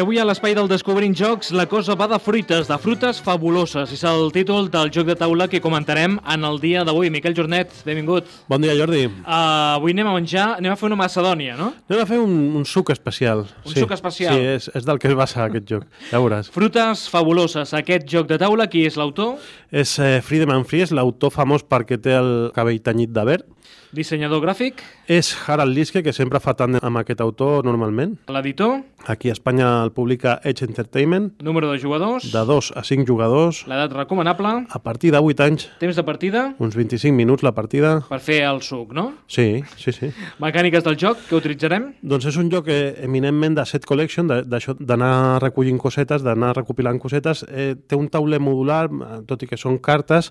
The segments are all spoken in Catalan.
I avui a l'espai del Descobrint Jocs la cosa va de fruites, de frutes fabuloses. És el títol del joc de taula que comentarem en el dia d'avui. Miquel Jornet, benvingut. Bon dia, Jordi. Uh, avui anem a menjar, anem a fer una macedònia, no? Anem a fer un, un suc especial. Un sí, suc especial. Sí, és, és del que es basa aquest joc, ja veuràs. Frutes fabuloses. Aquest joc de taula, qui és l'autor? És eh, Friedemann Fries, l'autor famós perquè té el cabell tenyit de verd. Dissenyador gràfic? És Harald Liske, que sempre fa tant amb aquest autor normalment. L'editor? Aquí a Espanya el publica Edge Entertainment. Número de jugadors? De 2 a 5 jugadors. L'edat recomanable? A partir de 8 anys. Temps de partida? Uns 25 minuts la partida. Per fer el suc, no? Sí, sí, sí. Mecàniques del joc, que utilitzarem? Doncs és un joc eminentment de set collection, d'anar recollint cosetes, d'anar recopilant cosetes. Eh, té un tauler modular, tot i que són cartes,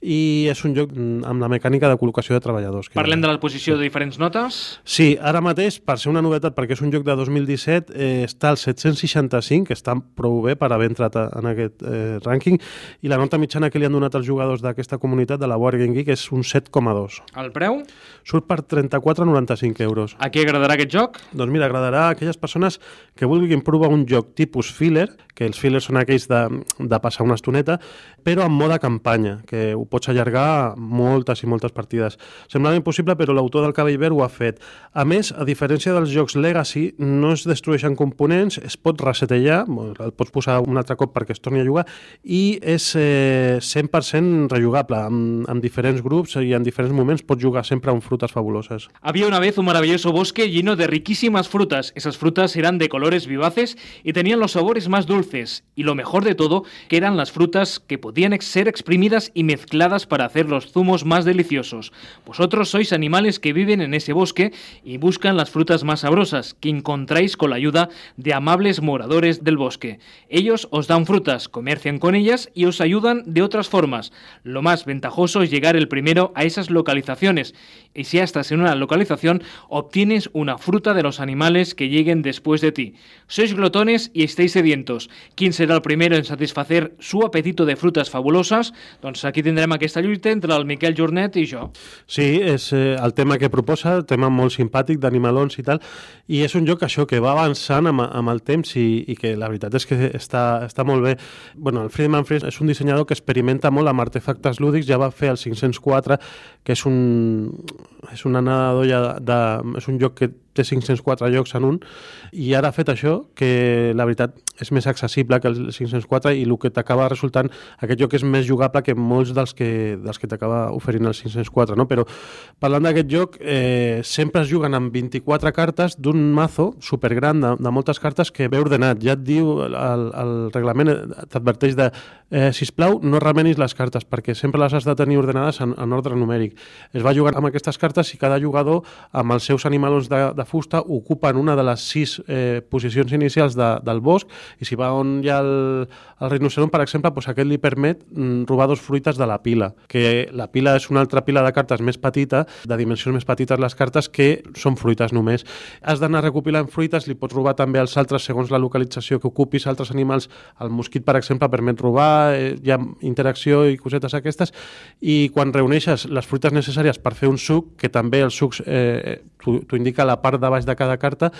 i és un joc mm, amb la mecànica de col·locació de treballadors. Que Parlem de la posició de diferents notes? Sí, ara mateix, per ser una novetat, perquè és un joc de 2017, eh, està al 765, que està prou bé per haver entrat a, en aquest eh, rànquing, i la nota mitjana que li han donat als jugadors d'aquesta comunitat de la Board Game Geek és un 7,2. El preu? Surt per 34,95 euros. A qui agradarà aquest joc? Doncs mira, agradarà a aquelles persones que vulguin provar un joc tipus filler, que els fillers són aquells de, de passar una estoneta, però en mode campanya, que ho pots allargar moltes i moltes partides. Semblava impossible, però l'autor del Cabell Verd ho ha fet. A més, a diferència dels jocs Legacy, no es destrueixen components, es pot resetellar, el pots posar un altre cop perquè es torni a jugar, i és eh, 100% rejugable, amb, amb diferents grups i en diferents moments pots jugar sempre amb frutas fabuloses. Había una vez un maravilloso bosque lleno de riquísimas frutas. Esas frutas eran de colores vivaces y tenían los sabores más dulces. Y lo mejor de todo, que eran las frutas que podían ser exprimidas y mezcladas para hacer los zumos más deliciosos. Vosotros sois animales que viven en ese bosque y buscan las frutas más sabrosas, que encontráis con la ayuda de amables moradores del bosque. Ellos os dan frutas, comercian con ellas y os ayudan de otras formas. Lo más ventajoso es llegar el primero a esas localizaciones. Y si ya estás en una localización, obtienes una fruta de los animales que lleguen después de ti. Sois glotones y estáis sedientos. ¿Quién será el primero en satisfacer su apetito de frutas fabulosas? Doncs aquí tindrem aquesta lluita entre el Miquel Jornet i jo. Sí, és eh, el tema que proposa, tema molt simpàtic d'animalons i tal, i és un joc això que va avançant amb, amb el temps i, i que la veritat és que està, està molt bé. Bueno, el Friedman Fries és un dissenyador que experimenta molt amb artefactes lúdics, ja va fer el 504, que és un, és una nadolla de, de, és un joc que té 504 jocs en un, i ara ha fet això, que la veritat és més accessible que el 504 i el que t'acaba resultant, aquest joc és més jugable que molts dels que, dels que t'acaba oferint el 504, no? però parlant d'aquest joc, eh, sempre es juguen amb 24 cartes d'un mazo supergran de, de moltes cartes que ve ordenat, ja et diu el, el reglament, eh, t'adverteix de eh, sisplau, no remenis les cartes perquè sempre les has de tenir ordenades en, en ordre numèric. Es va jugant amb aquestes cartes i cada jugador amb els seus animalons de, de fusta ocupen una de les sis eh, posicions inicials de, del bosc i si va on hi ha el, el rinoceron, per exemple, doncs aquest li permet mm, robar dos fruites de la pila, que la pila és una altra pila de cartes més petita, de dimensions més petites les cartes, que són fruites només. Has d'anar recopilant fruites, li pots robar també als altres segons la localització que ocupis, altres animals, el mosquit, per exemple, permet robar, eh, hi ha interacció i cosetes aquestes, i quan reuneixes les fruites necessàries per fer un suc, que també els sucs eh, t'ho indica la part de baix de cada carta,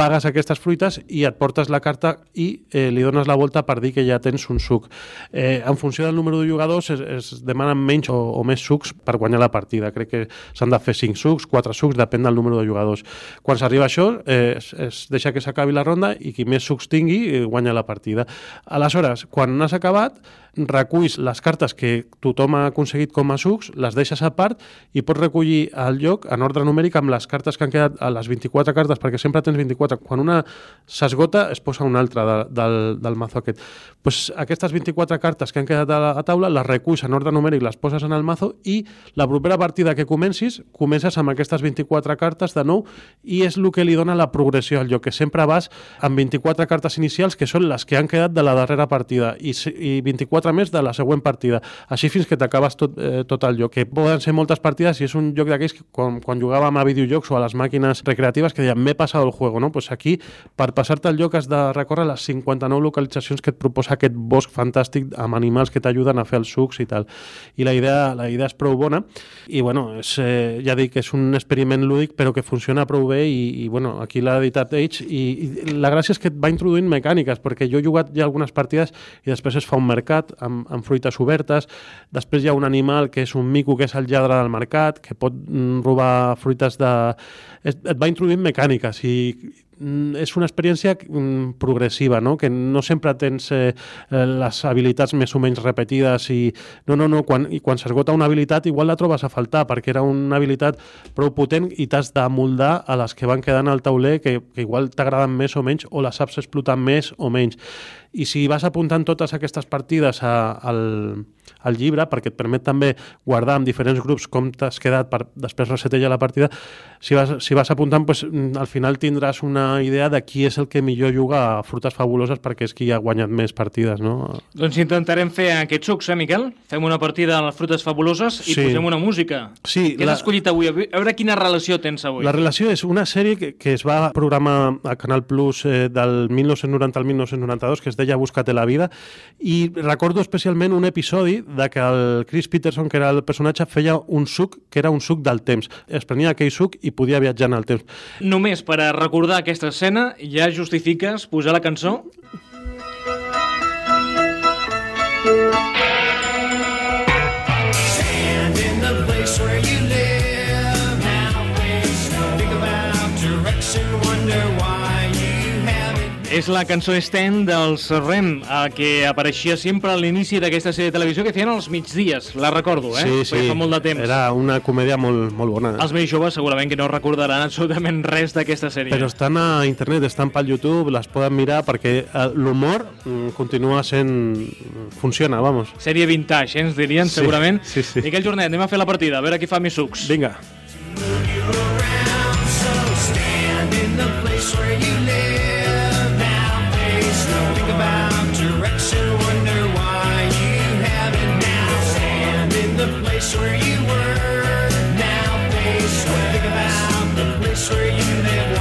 pagues aquestes fruites i et portes la carta i eh, li dones la volta per dir que ja tens un suc. Eh, en funció del número de jugadors es, es demanen menys o, o més sucs per guanyar la partida. Crec que s'han de fer 5 sucs, 4 sucs, depèn del número de jugadors. Quan s'arriba això, eh, es, es deixa que s'acabi la ronda i qui més sucs tingui eh, guanya la partida. Aleshores, quan n'has acabat, reculls les cartes que tothom ha aconseguit com a sucs, les deixes a part i pots recollir al lloc en ordre numèric amb les cartes que han quedat a les 24 cartes, perquè sempre tens 24. Quan una s'esgota, es posa una altra de, del, del mazo aquest. Pues aquestes 24 cartes que han quedat a la a taula les reculls en ordre numèric, les poses en el mazo i la propera partida que comencis, comences amb aquestes 24 cartes de nou i és el que li dona la progressió al lloc, que sempre vas amb 24 cartes inicials que són les que han quedat de la darrera partida i, i 24 més de la següent partida. Així fins que t'acabes tot, eh, tot el joc, que poden ser moltes partides i és un joc d'aquells que quan, quan jugàvem a videojocs o a les màquines recreatives que deien m'he passat el juego, no? Pues aquí, per passar-te el joc has de recórrer les les 59 localitzacions que et proposa aquest bosc fantàstic amb animals que t'ajuden a fer els sucs i tal. I la idea, la idea és prou bona i bueno, és, eh, ja dic és un experiment lúdic però que funciona prou bé i, i bueno, aquí l'ha editat Age i, i la gràcia és que et va introduint mecàniques perquè jo he jugat ja algunes partides i després es fa un mercat amb, amb fruites obertes, després hi ha un animal que és un mico que és el lladre del mercat que pot mm, robar fruites de... Et, va introduint mecàniques i Mm, és una experiència mm, progressiva, no? que no sempre tens eh, eh, les habilitats més o menys repetides i no, no, no, quan, i quan s'esgota una habilitat igual la trobes a faltar perquè era una habilitat prou potent i t'has de moldar a les que van quedant al tauler que, que igual t'agraden més o menys o les saps explotar més o menys. I si vas apuntant totes aquestes partides a, al, al llibre, perquè et permet també guardar en diferents grups com t'has quedat per després resetellar la partida, si vas, si vas apuntant, pues, al final tindràs una idea de qui és el que millor juga a Frutes Fabuloses perquè és qui ha guanyat més partides, no? Doncs intentarem fer aquests sucs, eh, Miquel? Fem una partida a les Frutes Fabuloses i sí. posem una música. Sí. Què la... has escollit avui? A veure quina relació tens avui. La relació és una sèrie que, que es va programar a Canal Plus eh, del 1990 al 1992, que es deia Búscate la vida, i recordo especialment un episodi de que el Chris Peterson, que era el personatge, feia un suc que era un suc del temps. Es prenia aquell suc i podia viatjar en el temps. Només per a recordar aquesta escena ja justifiques posar la cançó? És la cançó Stand dels Rem, que apareixia sempre a l'inici d'aquesta sèrie de televisió que feien als migdies, la recordo, eh? Sí, sí. fa molt de temps. Era una comèdia molt, molt bona. Els més joves segurament que no recordaran absolutament res d'aquesta sèrie. Però estan a internet, estan pel YouTube, les poden mirar perquè eh, l'humor mm, continua sent... funciona, vamos. Sèrie vintage, eh, ens dirien, sí, segurament. Sí, sí. Miquel Jornet, anem a fer la partida, a veure qui fa més sucs. Vinga. are going to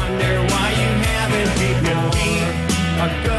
wonder why you haven't beat me.